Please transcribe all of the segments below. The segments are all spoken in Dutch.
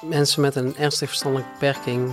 mensen met een ernstig verstandelijke beperking.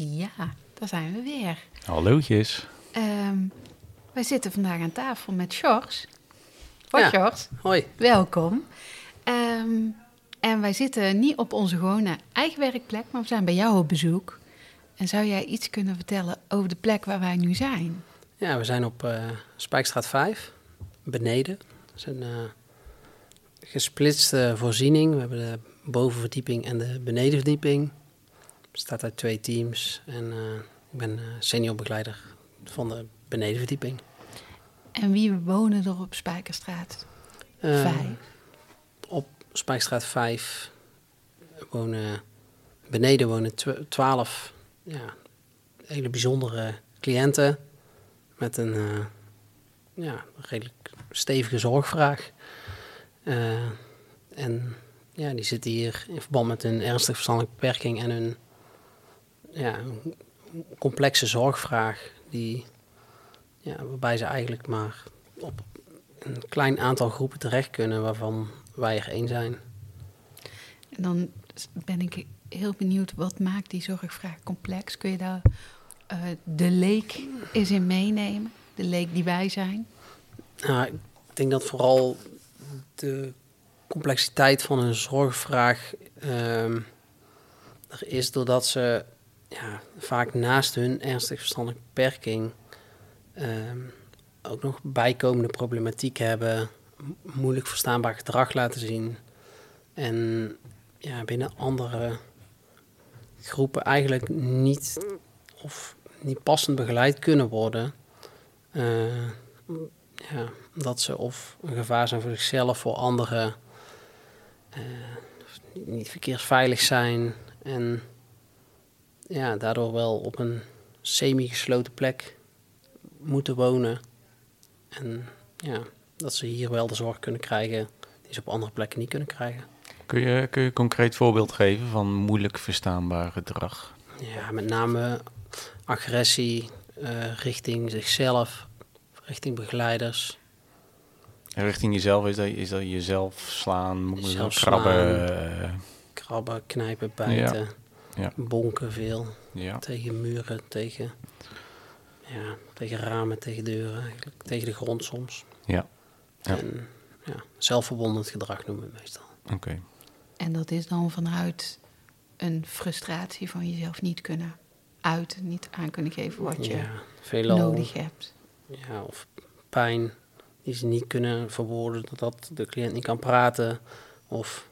Ja, daar zijn we weer. Hallootjes. Ehm, wij zitten vandaag aan tafel met Sjors. Hoi Ja. Sjors, Hoi. welkom. Ehm, en wij zitten niet op onze gewone eigen werkplek, maar we zijn bij jou op bezoek. En zou jij iets kunnen vertellen over de plek waar wij nu zijn? Ja, we zijn op eh, Spijkstraat 5, beneden. Dat is een eh, gesplitste voorziening. We hebben de bovenverdieping en de benedenverdieping. Het bestaat uit twee teams. En eh, ik ben eh, senior begeleider van de benedenverdieping. En wie wonen er op Spijkerstraat? Eh, Vijf. Op Spijkstraat 5 wonen, beneden wonen tw- 12 ja, hele bijzondere cliënten met een eh, ja, redelijk stevige zorgvraag. Eh, en ja, die zitten hier in verband met hun ernstige verstandelijke beperking en hun ja, complexe zorgvraag, die, ja, waarbij ze eigenlijk maar op een klein aantal groepen terecht kunnen, waarvan wij er één zijn. En dan ben ik heel benieuwd, wat maakt die zorgvraag complex? Kun je daar eh, de leek eens in meenemen? De leek die wij zijn? Nou, ik denk dat vooral de complexiteit van een zorgvraag ehm, er is doordat ze ja, vaak naast hun ernstig verstandelijke beperking ehm, ook nog bijkomende problematiek hebben, moeilijk verstaanbaar gedrag laten zien en ja, binnen andere groepen eigenlijk niet of niet passend begeleid kunnen worden. Eh, ja, dat ze of een gevaar zijn voor zichzelf, voor anderen, eh, niet verkeersveilig zijn en ja, daardoor wel op een semi-gesloten plek moeten wonen. En ja, dat ze hier wel de zorg kunnen krijgen die ze op andere plekken niet kunnen krijgen. Kun je, kun je een concreet voorbeeld geven van moeilijk verstaanbaar gedrag? Ja, met name agressie eh, richting zichzelf, richting begeleiders. En richting jezelf is dat, is dat jezelf slaan, Jezelf krabben. eh, Krabben, knijpen, bijten, ja. Bonken veel. ja. Tegen muren, tegen, ja, tegen ramen, tegen deuren, eigenlijk tegen de grond soms. Ja. Ja. En ja, zelfverbondend gedrag noemen we het meestal. Oké. En dat is dan vanuit een frustratie van jezelf niet kunnen uiten, niet aan kunnen geven wat je ja, veelal, nodig hebt. Ja, of pijn die ze niet kunnen verwoorden doordat de cliënt niet kan praten. Of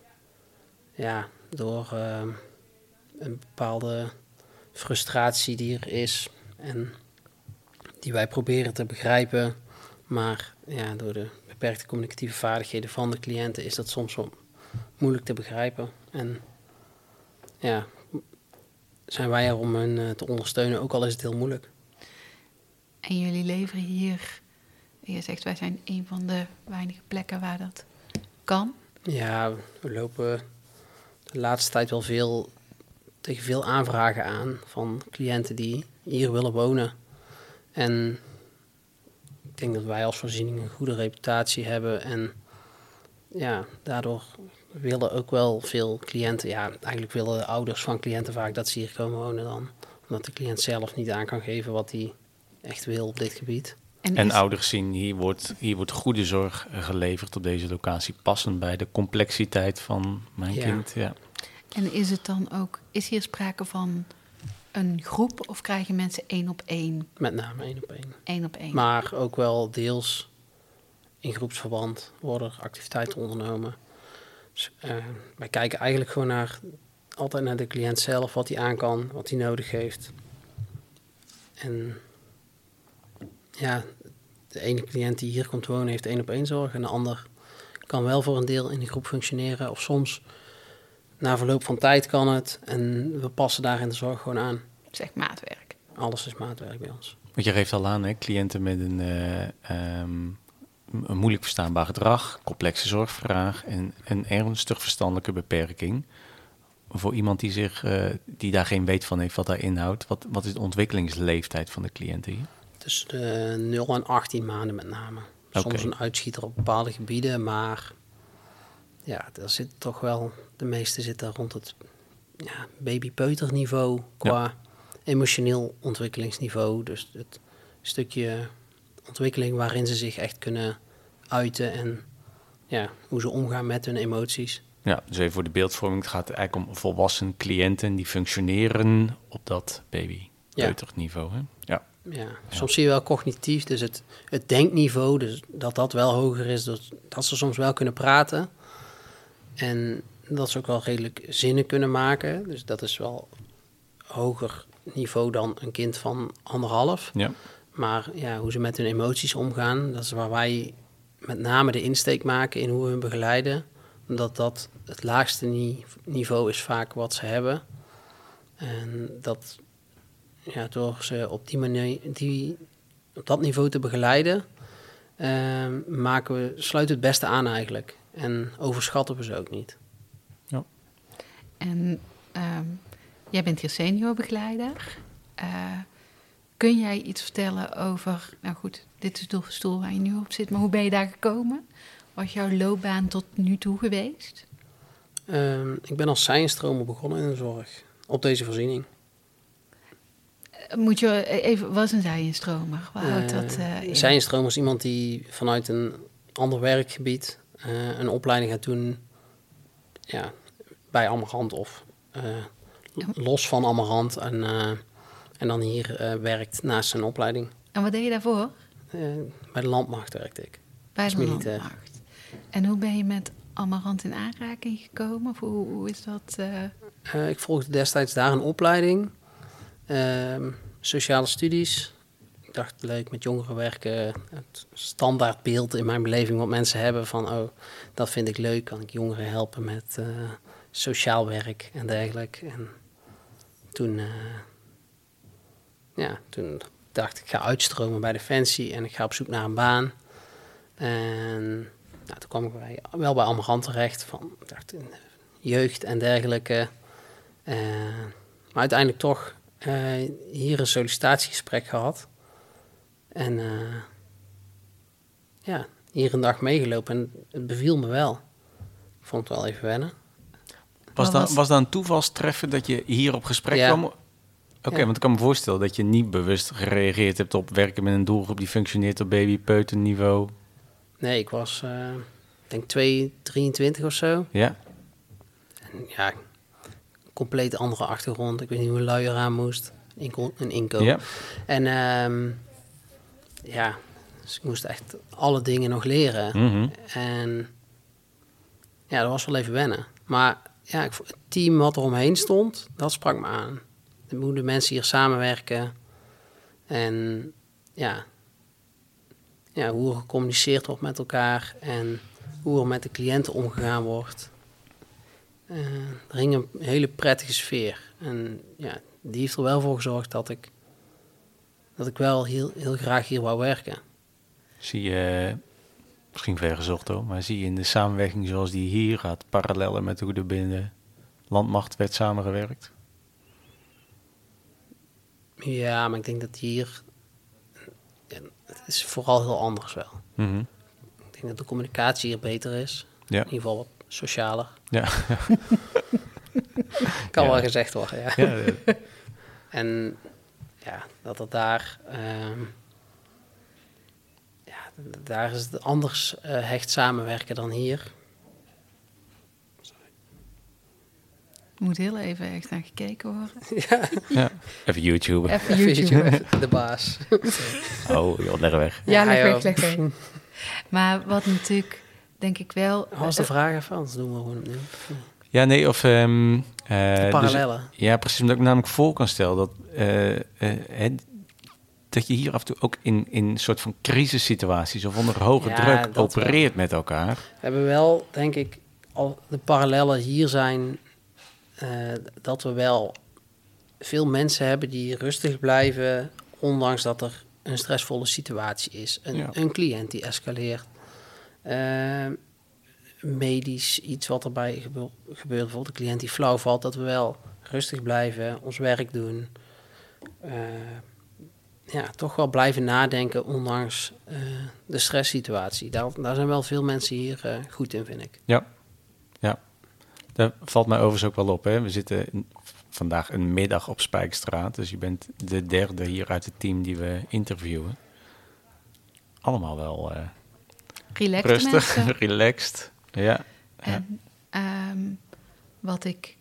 ja, door ehm, een bepaalde frustratie die er is en die wij proberen te begrijpen. Maar ja, door de beperkte communicatieve vaardigheden van de cliënten is dat soms wel moeilijk te begrijpen. En ja, zijn wij er om hen eh, te ondersteunen, ook al is het heel moeilijk. En jullie leveren hier, je zegt wij zijn een van de weinige plekken waar dat kan. Ja, we lopen de laatste tijd wel veel tegen veel aanvragen aan van cliënten die hier willen wonen. En ik denk dat wij als voorziening een goede reputatie hebben. En ja, daardoor willen ook wel veel cliënten, ja, eigenlijk willen de ouders van cliënten vaak dat ze hier komen wonen dan. Omdat de cliënt zelf niet aan kan geven wat hij echt wil op dit gebied. En is- ouders zien, hier wordt, hier wordt goede zorg geleverd op deze locatie, passend bij de complexiteit van mijn Ja. kind. Ja. En is het dan ook, is hier sprake van een groep of krijgen mensen één op één? Met name één op één. één op één? Maar ook wel deels in groepsverband worden er activiteiten ondernomen. Dus, eh, wij kijken eigenlijk gewoon naar, altijd naar de cliënt zelf, wat hij aan kan, wat hij nodig heeft. En ja, de ene cliënt die hier komt wonen heeft één op één zorg en de ander kan wel voor een deel in de groep functioneren. Of soms na verloop van tijd kan het en we passen daarin de zorg gewoon aan. Het is echt maatwerk. Alles is maatwerk bij ons. Want je geeft al aan, hè, cliënten met een, eh, ehm, een moeilijk verstaanbaar gedrag, complexe zorgvraag en een ernstig verstandelijke beperking. Voor iemand die, zich, eh, die daar geen weet van heeft wat daar inhoudt, wat, wat is de ontwikkelingsleeftijd van de cliënten hier? Tussen de 0 en 18 maanden met name. Soms een uitschieter op bepaalde gebieden, maar ja, daar zit toch wel, de meeste zitten rond het ja, baby-peuterniveau qua emotioneel ontwikkelingsniveau. Dus het stukje ontwikkeling waarin ze zich echt kunnen uiten en ja, hoe ze omgaan met hun emoties. Ja, dus even voor de beeldvorming, het gaat eigenlijk om volwassen cliënten die functioneren op dat baby-peuterniveau. hè? Ja. Ja, soms zie je wel cognitief, dus het, het denkniveau, dus dat dat wel hoger is, dat ze soms wel kunnen praten. En dat ze ook wel redelijk zinnen kunnen maken. Dus dat is wel hoger niveau dan een kind van anderhalf. ja. Maar ja, hoe ze met hun emoties omgaan, dat is waar wij met name de insteek maken in hoe we hun begeleiden. Omdat dat het laagste ni- niveau is vaak wat ze hebben. En dat ja, door ze op, die manier, die, op dat niveau te begeleiden, ehm, maken we, sluiten we het beste aan eigenlijk. En overschatten we ze ook niet. En ehm, jij bent hier seniorbegeleider. Eh, kun jij iets vertellen over, nou goed, dit is de stoel waar je nu op zit, maar hoe ben je daar gekomen? Wat is jouw loopbaan tot nu toe geweest? Ehm, ik ben als zijnstromer begonnen in de zorg, op deze voorziening. Eh, Moet je even, wat is een zijinstromer? Wat houdt dat eh, in? Zijnstromer is iemand die vanuit een ander werkgebied eh, een opleiding gaat doen ja, bij Amarant of eh, Ja. los van Amarant en, eh, en dan hier werkt naast zijn opleiding. En wat deed je daarvoor? Bij de landmacht werkte ik. Bij de militair. landmacht. En hoe ben je met Amarant in aanraking gekomen? Of hoe, hoe is dat? ik volgde destijds daar een opleiding, ehm, sociale studies. Dacht, leuk met jongeren werken. Het standaardbeeld in mijn beleving wat mensen hebben van, oh, dat vind ik leuk. Kan ik jongeren helpen met eh, sociaal werk en dergelijke. En toen, eh, ja, toen dacht ik, ga uitstromen bij Defensie en ik ga op zoek naar een baan. En nou, toen kwam ik wel bij Amarant terecht van, dacht, jeugd en dergelijke. Eh, maar uiteindelijk toch eh, hier een sollicitatiegesprek gehad. En eh, ja, hier een dag meegelopen en het beviel me wel. Ik vond het wel even wennen. Was, dat, was- dat een toevalstreffen dat je hier op gesprek Ja. kwam? Oké, Ja. want ik kan me voorstellen dat je niet bewust gereageerd hebt op werken met een doelgroep die functioneert op baby-peuterniveau. Nee, ik was, eh, ik denk 2, 23 of zo. Ja? En ja, compleet andere achtergrond. Ik weet niet hoe lui eraan moest. Inko een inkomen. Ja. En ehm, ja, dus ik moest echt alle dingen nog leren. Mhm. En ja, dat was wel even wennen. Maar ja, ik, het team wat er omheen stond, dat sprak me aan. De- Hoe de mensen hier samenwerken. En ja, ja, hoe er gecommuniceerd wordt met elkaar. En hoe er met de cliënten omgegaan wordt. Eh, er hing een hele prettige sfeer. En ja, die heeft er wel voor gezorgd dat ik, dat ik wel heel, heel graag hier wou werken. Zie je, misschien vergezocht hoor, maar zie je in de samenwerking zoals die hier gaat, parallellen met hoe er binnen landmacht werd samengewerkt? Ja, maar ik denk dat hier... het is vooral heel anders wel. Mhm. Ik denk dat de communicatie hier beter is. Ja. In ieder geval wat socialer. Ja. Kan Ja. wel gezegd worden, ja. ja, ja. En ja, dat het daar... ehm, daar is het anders eh, hecht samenwerken dan hier. Moet heel even echt naar gekeken worden. Ja. Even YouTube. Even Even YouTube. De baas. Oh, joh, leg weg. Ja, leg joh. weg, leg weg. Maar wat natuurlijk, denk ik wel... Was de eh, vraag even? Anders doen we gewoon opnieuw. Ja, nee, of... ehm, eh, dus- parallellen. ja, precies. Omdat ik me namelijk voor kan stellen dat, eh, eh, dat je hier af en toe ook in, in een soort van crisissituaties of onder hoge Ja, druk opereert met elkaar. We hebben wel, denk ik, al de parallellen hier zijn dat we wel veel mensen hebben die rustig blijven, ondanks dat er een stressvolle situatie is. Een, Ja. een cliënt die escaleert. Eh, medisch, iets wat erbij gebe- gebeurt, bijvoorbeeld een cliënt die flauw valt, dat we wel rustig blijven, ons werk doen. Eh, ja, toch wel blijven nadenken, ondanks eh, de stresssituatie. Daar, daar zijn wel veel mensen hier eh, goed in, vind ik. Ja, ja. Daar valt mij overigens ook wel op. Hè. We zitten in- vandaag een middag op Spijkstraat. Dus je bent de derde hier uit het team die we interviewen. Allemaal wel eh, Relaxed rustig, mensen. relaxed. Ja, En ehm, wat ik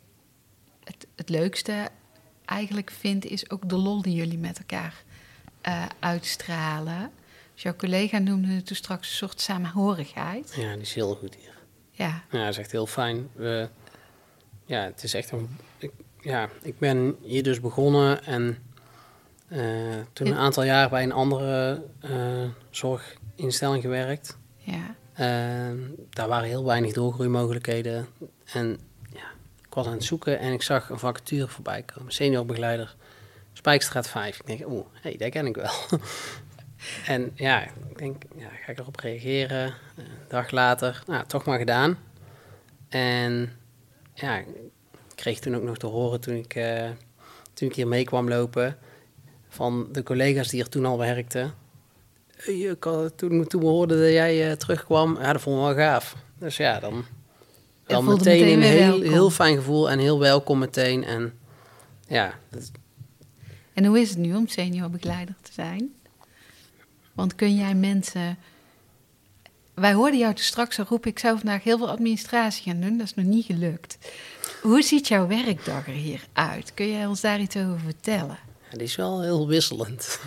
het, het leukste eigenlijk vind, is ook de lol die jullie met elkaar eh, uitstralen. Dus jouw collega noemde het toen straks een soort samenhorigheid. Ja, die is heel goed hier. Ja, Ja, dat is echt heel fijn. We, ja, het is echt een... Ik, ja, ik ben hier dus begonnen en eh, toen een aantal jaar bij een andere eh, zorginstelling gewerkt. ja. Ehm, daar waren heel weinig doorgroeimogelijkheden. En ja, ik was aan het zoeken en ik zag een vacature voorbij komen. Seniorbegeleider, Spijkstraat 5. Ik denk, oeh, hey, dat ken ik wel. en ja, ik denk, ja, ga ik erop reageren? Een dag later, nou, toch maar gedaan. En ja, ik kreeg toen ook nog te horen toen ik, eh, toen ik hier mee kwam lopen... van de collega's die er toen al werkten... Ik had- toen, toen we hoorden dat jij eh, terugkwam, ja, dat vonden we wel gaaf. Dus ja, dan voelde meteen, meteen een heel, welkom. heel fijn gevoel en heel welkom meteen. En ja, dat- En hoe is het nu om seniorbegeleider te zijn? Want kun jij mensen... Wij hoorden jou straks al roepen... ik zou vandaag heel veel administratie gaan doen. Dat is nog niet gelukt. Hoe ziet jouw werkdag er hier uit? Kun jij ons daar iets over vertellen? ja, die is wel heel wisselend.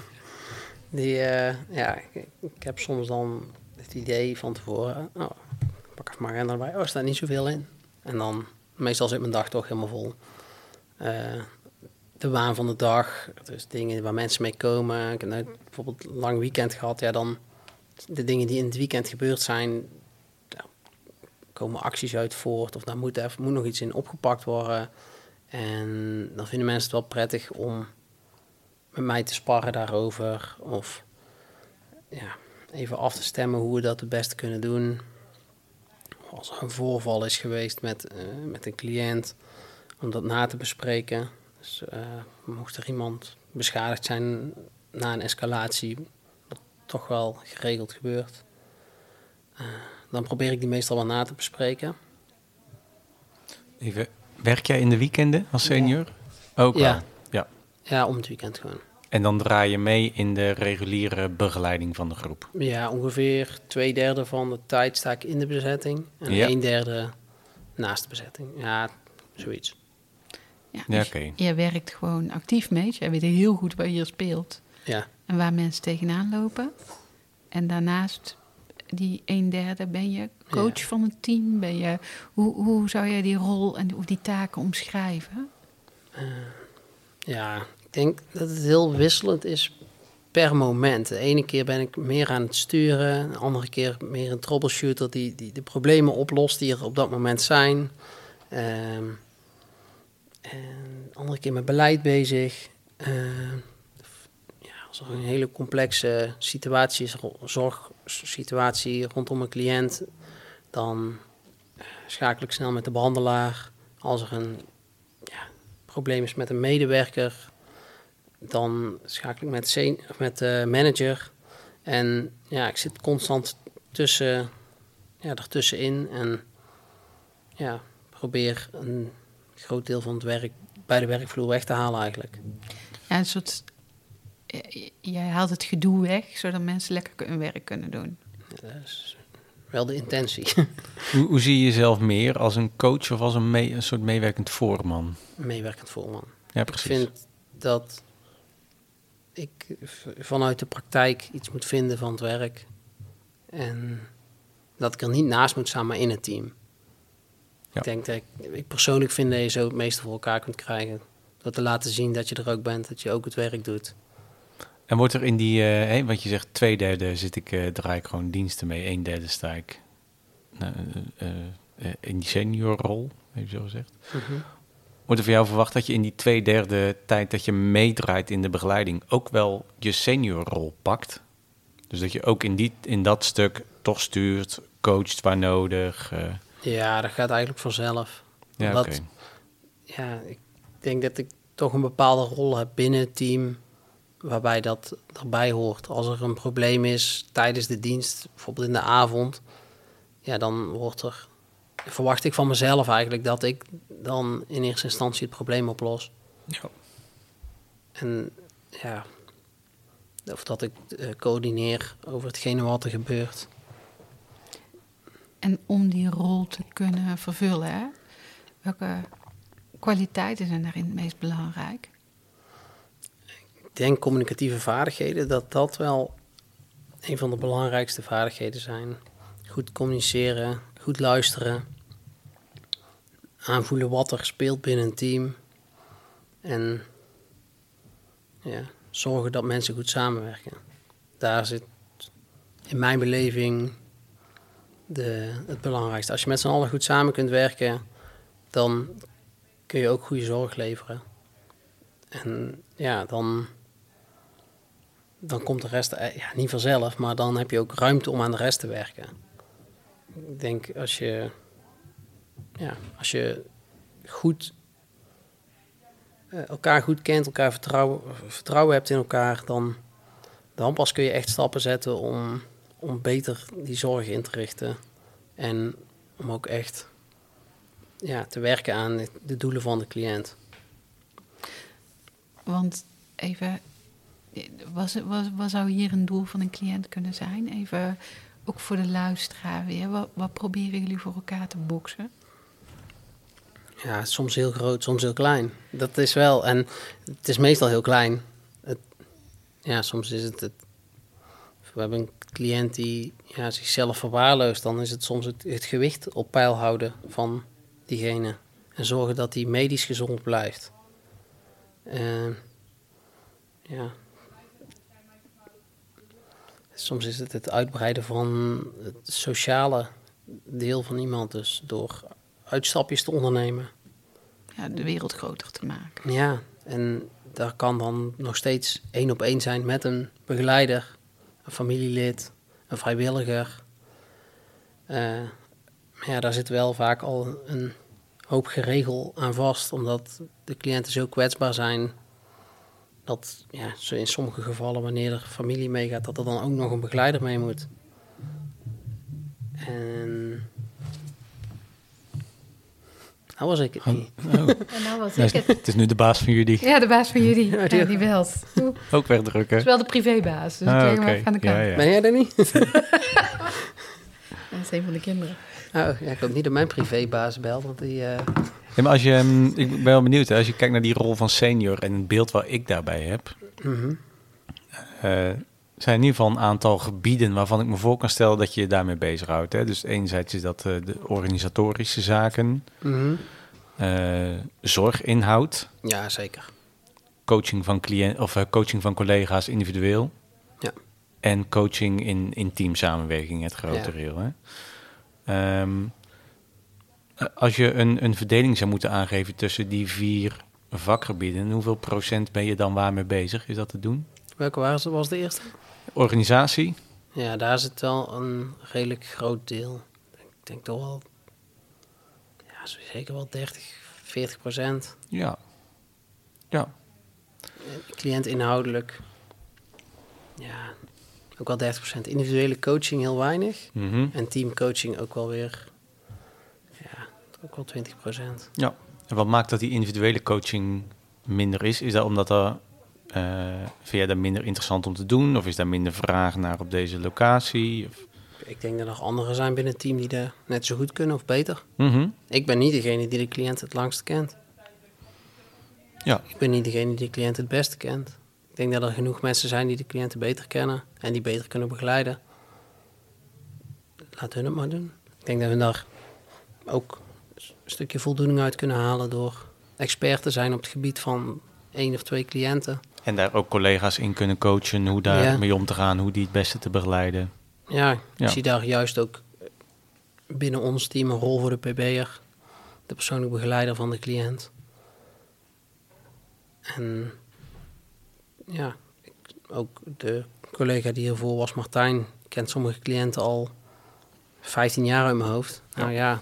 Die, eh, ja, ik, heb soms dan het idee van tevoren, oh, ik pak even mijn agenda erbij, oh, er staat niet zoveel in. En dan, meestal zit mijn dag toch helemaal vol. Eh, de waan van de dag, dus dingen waar mensen mee komen. Ik heb bijvoorbeeld een lang weekend gehad, ja dan, de dingen die in het weekend gebeurd zijn, komen acties uit voort. Of daar moet, even, moet nog iets in opgepakt worden. En dan vinden mensen het wel prettig om met mij te sparren daarover. Of ja, even af te stemmen hoe we dat het beste kunnen doen. Als er een voorval is geweest met, eh, met een cliënt, om dat na te bespreken. Dus eh, mocht er iemand beschadigd zijn na een escalatie, wat toch wel geregeld gebeurt, eh, dan probeer ik die meestal wel na te bespreken. even. Werk jij in de weekenden als senior? Ook. Ja. Ja, om het weekend gewoon. En dan draai je mee in de reguliere begeleiding van de groep. Ja, ongeveer twee derde van de tijd sta ik in de bezetting. En Ja. een derde naast de bezetting. Ja, zoiets. Ja, Ja, dus oké. Jij werkt gewoon actief mee. Dus jij weet heel goed wat hier speelt. Ja, En waar mensen tegenaan lopen. En daarnaast, die een derde, ben je coach Ja. van het team? Ben je, hoe, hoe zou jij die rol en of die taken omschrijven? ja, ik denk dat het heel wisselend is per moment. De ene keer ben ik meer aan het sturen. De andere keer meer een troubleshooter die, die de problemen oplost die er op dat moment zijn. Ehm, en de andere keer met beleid bezig. Ehm, ja, als er een hele complexe situatie is, zorgsituatie rondom een cliënt, dan eh, schakel ik snel met de behandelaar. Als er een ja, probleem is met een medewerker, dan schakel ik met, sen- of met de manager. En ja, ik zit constant tussen, ja, ertussenin en ja, probeer een groot deel van het werk bij de werkvloer weg te halen eigenlijk. Ja, een soort eh, jij haalt het gedoe weg, zodat mensen lekker hun werk kunnen doen. Dat is wel de intentie. Hoe, hoe zie je jezelf meer als een coach of als een, mee- een soort meewerkend voorman? Meewerkend voorman. Ja, Ik precies. vind dat ik vanuit de praktijk iets moet vinden van het werk. En dat ik er niet naast moet staan, maar in het team. Ja. Ik denk dat ik, ik persoonlijk vind dat je zo het meeste voor elkaar kunt krijgen. Door te laten zien dat je er ook bent, dat je ook het werk doet. En wordt er in die, eh hè, wat je zegt, twee derde zit ik, eh, draai ik gewoon diensten mee, een derde sta ik nou, eh, in die seniorrol, heb je zo gezegd. Wordt er van jou verwacht dat je in die twee derde tijd dat je meedraait in de begeleiding ook wel je seniorrol pakt? Dus dat je ook in, die, in dat stuk toch stuurt, coacht waar nodig. eh, Ja, dat gaat eigenlijk vanzelf. ja, Omdat- ja, ik denk dat ik toch een bepaalde rol heb binnen het team waarbij dat erbij hoort. Als er een probleem is tijdens de dienst, bijvoorbeeld in de avond, ja, dan wordt er, verwacht ik van mezelf eigenlijk dat ik dan in eerste instantie het probleem oplos. Ja. En ja, of dat ik eh, coördineer over hetgene wat er gebeurt. En om die rol te kunnen vervullen, hè, welke kwaliteiten zijn daarin het meest belangrijk? Ik denk communicatieve vaardigheden, dat dat wel een van de belangrijkste vaardigheden zijn. Goed communiceren, goed luisteren, aanvoelen wat er speelt binnen een team en ja, zorgen dat mensen goed samenwerken. Daar zit in mijn beleving de, het belangrijkste. Als je met z'n allen goed samen kunt werken, dan kun je ook goede zorg leveren. En ja, dan, dan komt de rest eh, ja, niet vanzelf, maar dan heb je ook ruimte om aan de rest te werken. Ik denk als je, ja, als je goed, eh, elkaar goed kent, elkaar vertrouwen, vertrouwen hebt in elkaar, dan, dan pas kun je echt stappen zetten om, om beter die zorg in te richten. En om ook echt ja, te werken aan de- doelen van de cliënt. Want even, was, was, wat zou hier een doel van een cliënt kunnen zijn? Even ook voor de luisteraar weer. Wat, wat proberen jullie voor elkaar te boksen? Ja, soms heel groot, soms heel klein. Dat is wel. En het is meestal heel klein. Het, ja, soms is het. We hebben een cliënt die ja, zichzelf verwaarloost. Dan is het soms het, het gewicht op peil houden van diegene. En zorgen dat hij medisch gezond blijft. Ja. Soms is het het uitbreiden van het sociale deel van iemand. Dus door uitstapjes te ondernemen. Ja, de wereld groter te maken. Ja, en daar kan dan nog steeds één op één zijn met een begeleider, een familielid, een vrijwilliger. Eh, maar ja, daar zit wel vaak al een hoop geregel aan vast, omdat de cliënten zo kwetsbaar zijn. Dat ja, zo in sommige gevallen, wanneer er familie meegaat, dat er dan ook nog een begeleider mee moet. En. Nou was ik het niet. Oh, En nou was nou, het is nu de baas van jullie. Ja, de baas van jullie. Ja, Ja, die- belt. Oeh, Ook Het wegdrukken. is wel de privébaas, dus ik Ah, aan de kant. Ja, ja. Ben jij er niet? Dat is een van de kinderen. Oh, ja, ik hoop niet dat mijn privébaas belt, want die... eh, Ja, maar als je, hm, ik ben wel benieuwd, hè, als je kijkt naar die rol van senior en het beeld waar ik daarbij heb, mhm. eh, zijn in ieder geval een aantal gebieden waarvan ik me voor kan stellen dat je je daarmee bezighoudt. Hè. Dus enerzijds is dat eh, de organisatorische zaken, Mhm. eh, zorginhoud, Ja, zeker. coaching van, cliënt, of, coaching van collega's individueel Ja. en coaching in, in teamsamenwerking, het grote Ja. deel. Hè. Ehm, eh, als je een, een verdeling zou moeten aangeven tussen die vier vakgebieden, hoeveel procent ben je dan waarmee bezig? Is dat te doen? Welke was, was de eerste? Organisatie? Ja, daar zit wel een redelijk groot deel. Ik denk toch wel... Ja, zeker wel 30, 40 procent. Ja. Ja. Cliënt inhoudelijk. Ja, ook wel 30 procent. Individuele coaching heel weinig. Mhm. En teamcoaching ook wel weer... Ook wel 20 procent. Ja. En wat maakt dat die individuele coaching minder is? Is dat omdat er eh, vind jij dat minder interessant om te doen? Of is daar minder vraag naar op deze locatie? Of... Ik denk dat er anderen zijn binnen het team die dat net zo goed kunnen of beter. Mhm. Ik ben niet degene die de cliënt het langst kent. Ja. Ik ben niet degene die de cliënt het beste kent. Ik denk dat er genoeg mensen zijn die de cliënten beter kennen en die beter kunnen begeleiden. Laat hun het maar doen. Ik denk dat we daar ook stukje voldoening uit kunnen halen door expert te zijn op het gebied van één of twee cliënten. En daar ook collega's in kunnen coachen hoe daar Ja. mee om te gaan, hoe die het beste te begeleiden. Ja, ik Ja. zie daar juist ook binnen ons team een rol voor de PB'er. De persoonlijk begeleider van de cliënt. En ja, ook de collega die hiervoor was, Martijn, kent sommige cliënten al 15 jaar uit mijn hoofd. Nou ja,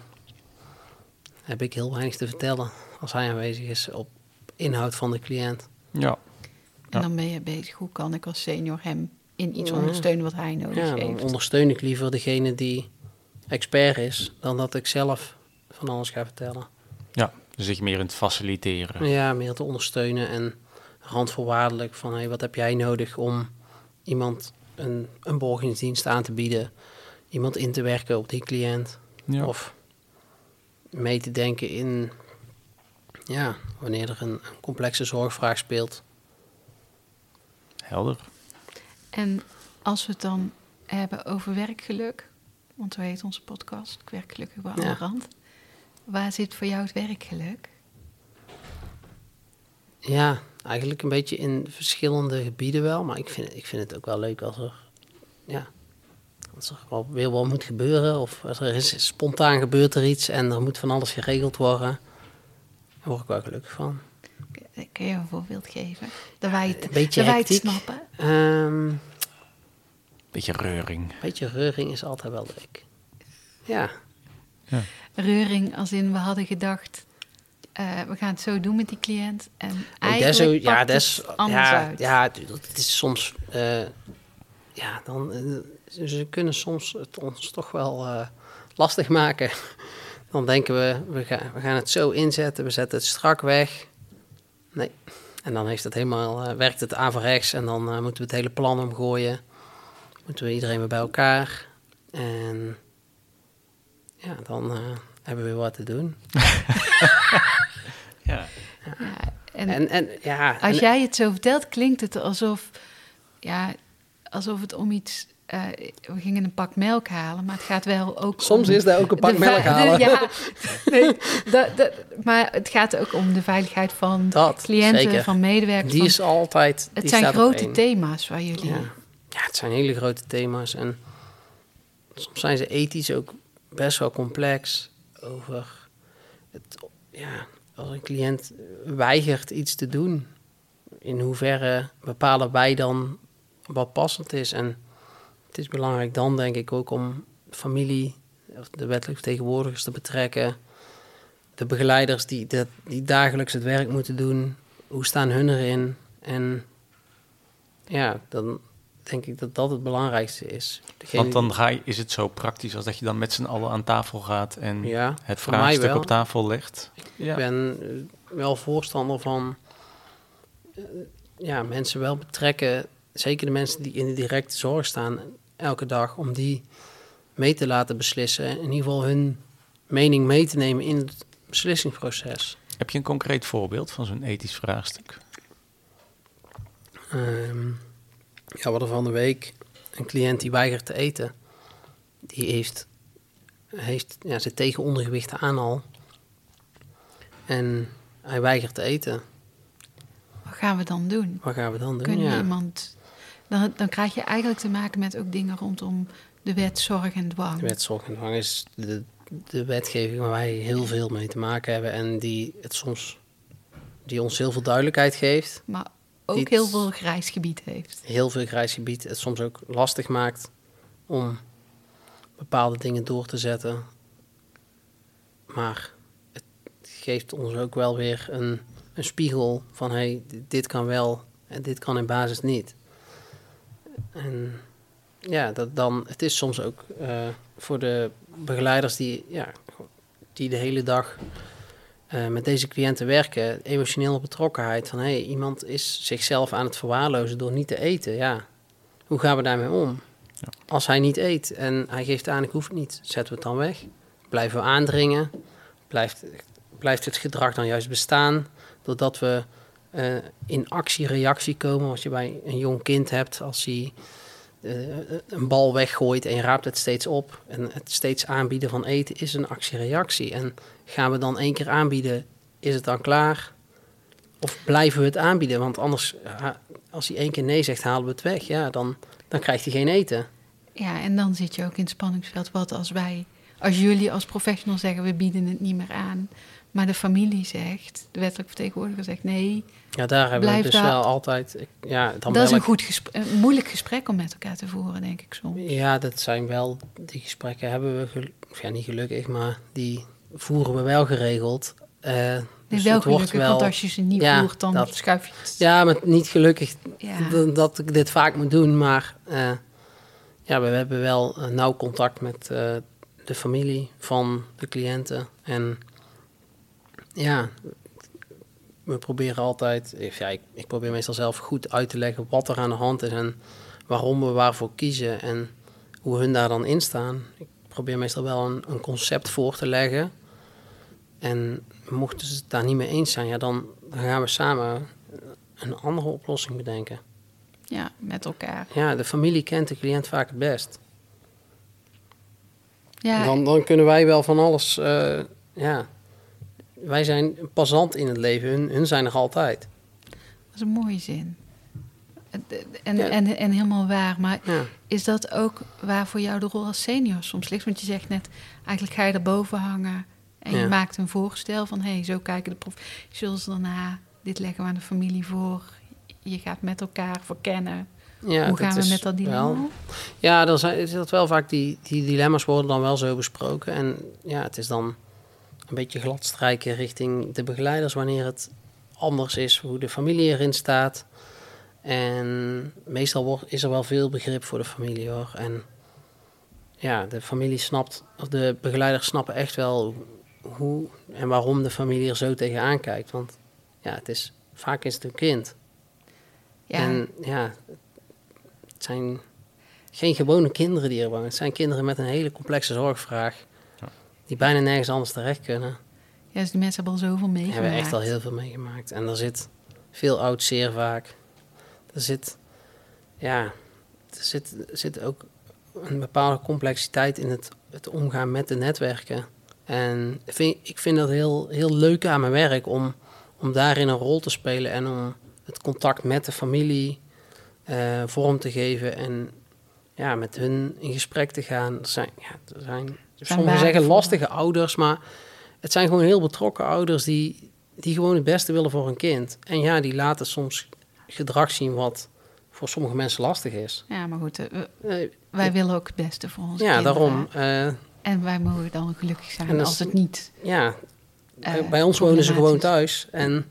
heb ik heel weinig te vertellen als hij aanwezig is op inhoud van de cliënt. Ja. En dan ben je bezig, hoe kan ik als senior hem in iets Ja. ondersteunen wat hij nodig Ja, dan heeft. ondersteun ik liever degene die expert is, dan dat ik zelf van alles ga vertellen. ja, dus je meer in het faciliteren. Ja, meer te ondersteunen en randvoorwaardelijk van hey, wat heb jij nodig om iemand een, een borgingsdienst aan te bieden, iemand in te werken op die cliënt Ja. of mee te denken in ja, wanneer er een, een complexe zorgvraag speelt. Helder. En als we het dan hebben over werkgeluk, want zo heet onze podcast, ik werk gelukkig bij Ja. rand. Waar zit voor jou het werkgeluk? Ja, eigenlijk een beetje in verschillende gebieden wel. Maar ik vind, ik vind het ook wel leuk als er, ja, als er wel, weer wat moet gebeuren. Of als er is, spontaan gebeurt er iets en er moet van alles geregeld worden. Daar word ik wel gelukkig van. Kun je een voorbeeld geven? Dat wij het, Een beetje dat wij het snappen. Ehm, Een Beetje reuring. beetje reuring is altijd wel leuk. Ja, Reuring als in we hadden gedacht, eh, we gaan het zo doen met die cliënt. En Ook eigenlijk dat is zo- ja, dat is, anders ja, uit. ja, het is soms, eh, ja, dan, eh, ze ze kunnen soms het ons toch wel eh, lastig maken. Dan denken we, we gaan, we gaan het zo inzetten, we zetten het strak weg. Nee, en dan heeft het helemaal, eh, werkt het averechts en dan eh, moeten we het hele plan omgooien. Moeten we iedereen weer bij elkaar. En ja, dan eh, hebben we weer wat te doen. Ja. Ja, en, En, en ja, als en- jij het zo vertelt, klinkt het alsof, ja, alsof het om iets... eh, we gingen een pak melk halen, maar het gaat wel ook soms om is dat ook een pak melk de- halen. ja, nee, maar het gaat ook om de veiligheid van Dat, cliënten, zeker. van medewerkers. Die van- is altijd. het die zijn grote thema's waar jullie... Ja. ja, het zijn hele grote thema's. En soms zijn ze ethisch ook best wel complex. Over het, ja, als een cliënt weigert iets te doen, in hoeverre bepalen wij dan wat passend is. En het is belangrijk dan, denk ik, ook om familie, de wettelijk vertegenwoordigers te betrekken. De begeleiders die, die dagelijks het werk moeten doen. Hoe staan hun erin? En ja, dan denk ik dat dat het belangrijkste is. Degene Want dan ga je, is het zo praktisch als dat je dan met z'n allen aan tafel gaat en ja, het vraagstuk op tafel legt. Ik ben eh, wel voorstander van eh, ja, mensen wel betrekken, zeker de mensen die in de directe zorg staan elke dag, om die mee te laten beslissen. En in ieder geval hun mening mee te nemen in het beslissingsproces. Heb je een concreet voorbeeld van zo'n ethisch vraagstuk? Ehm, ja, we hadden van de week een cliënt die weigert te eten. Die heeft, heeft ja, zit tegen ondergewicht aan al. En hij weigert te eten. Wat gaan we dan doen? Wat gaan we dan doen? Kunnen Ja. iemand... Dan, dan krijg je eigenlijk te maken met ook dingen rondom de wet zorg en dwang. De wet zorg en dwang is de, de wetgeving waar wij heel veel mee te maken hebben. En die, het soms, die ons heel veel duidelijkheid geeft. Maar ook heel veel grijs gebied heeft. Heel veel grijs gebied. Het soms ook lastig maakt om bepaalde dingen door te zetten. Maar het geeft ons ook wel weer een, een spiegel van... hey, dit- dit kan wel en dit kan in basis niet. En ja, dat dan, het is soms ook eh, voor de begeleiders die, ja, die de hele dag eh, met deze cliënten werken, emotionele betrokkenheid. Van hey, iemand is zichzelf aan het verwaarlozen door niet te eten. Ja, hoe gaan we daarmee om? Ja. Als hij niet eet en hij geeft aan, ik hoef het niet, zetten we het dan weg? Blijven we aandringen? Blijft, blijft het gedrag dan juist bestaan? Doordat we eh, in actie-reactie komen, als je bij een jong kind hebt, als hij eh, een bal weggooit en je raapt het steeds op. En het steeds aanbieden van eten is een actie-reactie. En gaan we dan één keer aanbieden, is het dan klaar? Of blijven we het aanbieden? Want anders, ja, als hij één keer nee zegt, halen we het weg. Ja, dan, dan krijgt hij geen eten. Ja, en dan zit je ook in het spanningsveld. Wat als wij, als jullie als professional zeggen, we bieden het niet meer aan. Maar de familie zegt, de wettelijk vertegenwoordiger zegt nee. Ja, daar hebben we dus daar- wel altijd... ik- Ja, dan dat is een goed gesprek, een moeilijk gesprek om met elkaar te voeren, denk ik soms. Ja, dat zijn wel... Die gesprekken hebben we... of ja, niet gelukkig, maar die voeren we wel geregeld. Nee, dus wel gelukkig, wel- want als je ze niet Ja, voert, dan dat- schuif je het. Ja, maar niet gelukkig Ja. dat ik dit vaak moet doen. Maar eh, ja, we hebben wel eh, nauw contact met de familie van de cliënten. En ja, we proberen altijd... Ja, ik, ik probeer meestal zelf goed uit te leggen wat er aan de hand is... en waarom we waarvoor kiezen en hoe hun daar dan in staan. Ik probeer meestal wel een, een concept voor te leggen... En mochten ze het daar niet mee eens zijn, ja, dan, dan gaan we samen een andere oplossing bedenken. Ja, met elkaar. Ja, de familie kent de cliënt vaak het best. Ja, Dan, dan kunnen wij wel van alles. eh, ja, wij zijn een passant in het leven, hun, hun zijn er altijd. dat is een mooie zin. En, en, Ja. en, en helemaal waar. Maar Ja, is dat ook waar voor jou de rol als senior soms ligt? Want je zegt net, eigenlijk ga je erboven hangen en je maakt een voorstel van... hé, hey, zo kijken de professionals daarna, dit leggen we aan de familie voor. Je gaat met elkaar verkennen. ja Hoe gaan we met dat dilemma wel-? Ja, dan zijn, is dat wel vaak die, die dilemma's worden dan wel zo besproken. En ja, het is dan een beetje gladstrijken richting de begeleiders wanneer het anders is, hoe de familie erin staat. En meestal wordt, is er wel veel begrip voor de familie hoor. En ja, de familie snapt, of de begeleiders snappen echt wel hoe en waarom de familie er zo tegenaan kijkt. Want ja, het is, vaak is het een kind. Ja, En ja, het zijn geen gewone kinderen die er wonen. Het zijn kinderen met een hele complexe zorgvraag. Die bijna nergens anders terecht kunnen. ja, dus die mensen hebben al zoveel meegemaakt. hebben echt al heel veel meegemaakt. En er zit veel oud zeer vaak. Er zit, ja, er zit, zit ook een bepaalde complexiteit in het, het omgaan met de netwerken. En ik vind, ik vind dat heel, heel leuk aan mijn werk om, om daarin een rol te spelen en om het contact met de familie eh, vorm te geven en ja, met hun in gesprek te gaan. Er zijn, ja, er zijn sommigen zeggen lastige ouders, maar het zijn gewoon heel betrokken ouders die, die gewoon het beste willen voor hun kind. En ja, die laten soms gedrag zien wat voor sommige mensen lastig is. Ja, maar goed, eh, we- wij willen ook het beste voor onze ja, kinderen. daarom. eh, En wij mogen dan gelukkig zijn als het niet... ja, eh, bij- ons wonen ze gewoon thuis. En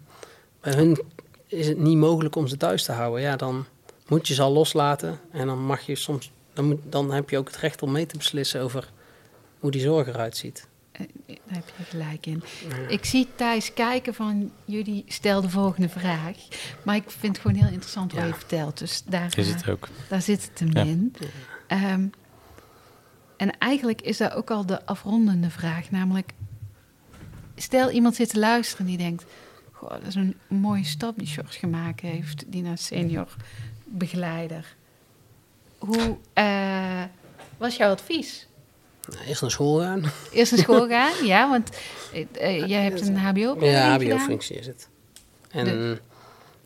bij hun is het niet mogelijk om ze thuis te houden. Ja, dan moet je ze al loslaten. En dan mag je soms... Dan, moet, dan heb je ook het recht om mee te beslissen over hoe die zorg eruit ziet. Eh, Daar heb je gelijk in. Ja. Ik zie Thijs kijken van jullie stel de volgende vraag. Maar ik vind het gewoon heel interessant wat Ja. je vertelt. Dus daar, Is eh, het ook. daar zit het hem Ja. in. Ehm, en eigenlijk is daar ook al de afrondende vraag. Namelijk, stel iemand zit te luisteren die denkt... Goh, dat is een mooie stap die George gemaakt heeft. Die naar senior begeleider. Hoe eh, was jouw advies? Eerst naar school gaan. Eerst naar school gaan, ja, want eh, eh, jij hebt een hbo Ja. HBO-functie is het. En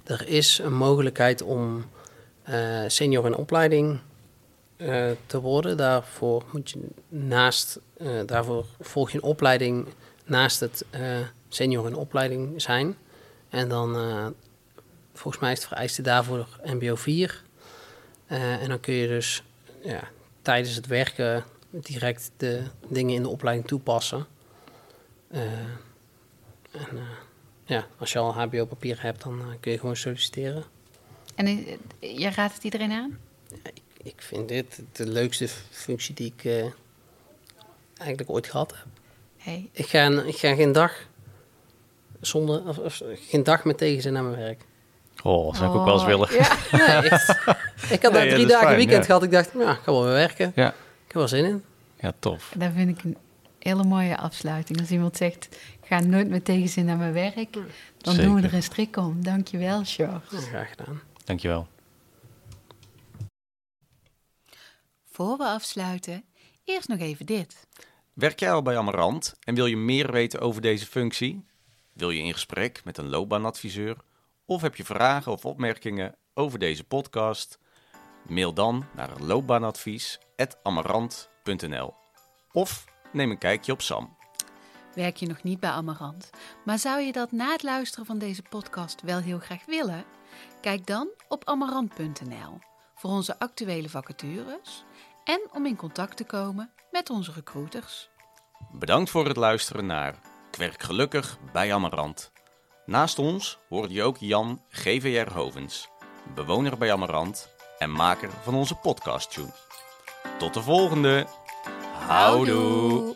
er is een mogelijkheid om eh, senior in opleiding te worden. Daarvoor moet je naast, daarvoor volg je een opleiding naast het senior in opleiding zijn. En dan, volgens mij is het vereiste daarvoor MBO 4. Eh, en dan kun je dus ja, tijdens het werken direct de dingen in de opleiding toepassen. Eh, en eh, ja, als je al HBO-papier hebt, dan eh, kun je gewoon solliciteren. En jij raadt het iedereen aan? Ik vind dit de leukste functie die ik eh, eigenlijk ooit gehad heb. Hey, Ik ga, ik ga geen dag zonder, of, of geen dag met tegenzin naar mijn werk. Oh, dat zou ik ook wel eens willen. Ja. Nee, ik had Nee, daar drie dagen fijn, weekend ja. gehad. Ik dacht, ja, ik ga wel weer werken. Ja. Ik heb er wel zin in. Ja, tof. Dat vind ik een hele mooie afsluiting. Als iemand zegt, ik ga nooit met tegenzin naar mijn werk, dan doen we er een strik om. Dankjewel, Sjors. Ja, graag gedaan. Dankjewel. Voor we afsluiten, eerst nog even dit. Werk jij al bij Amarant en wil je meer weten over deze functie? Wil je in gesprek met een loopbaanadviseur? Of heb je vragen of opmerkingen over deze podcast? Mail dan naar loopbaanadvies.amarant.nl Of neem een kijkje op Sam. Werk je nog niet bij Amarant, maar zou je dat na het luisteren van deze podcast wel heel graag willen? Kijk dan op amarant.nl voor onze actuele vacatures en om in contact te komen met onze recruiters. Bedankt voor het luisteren naar Ik werk gelukkig bij Amarant. Naast ons hoorde je ook Jan GVR Hovens, bewoner bij Amarant en maker van onze podcast tune. Tot de volgende. Houdoe.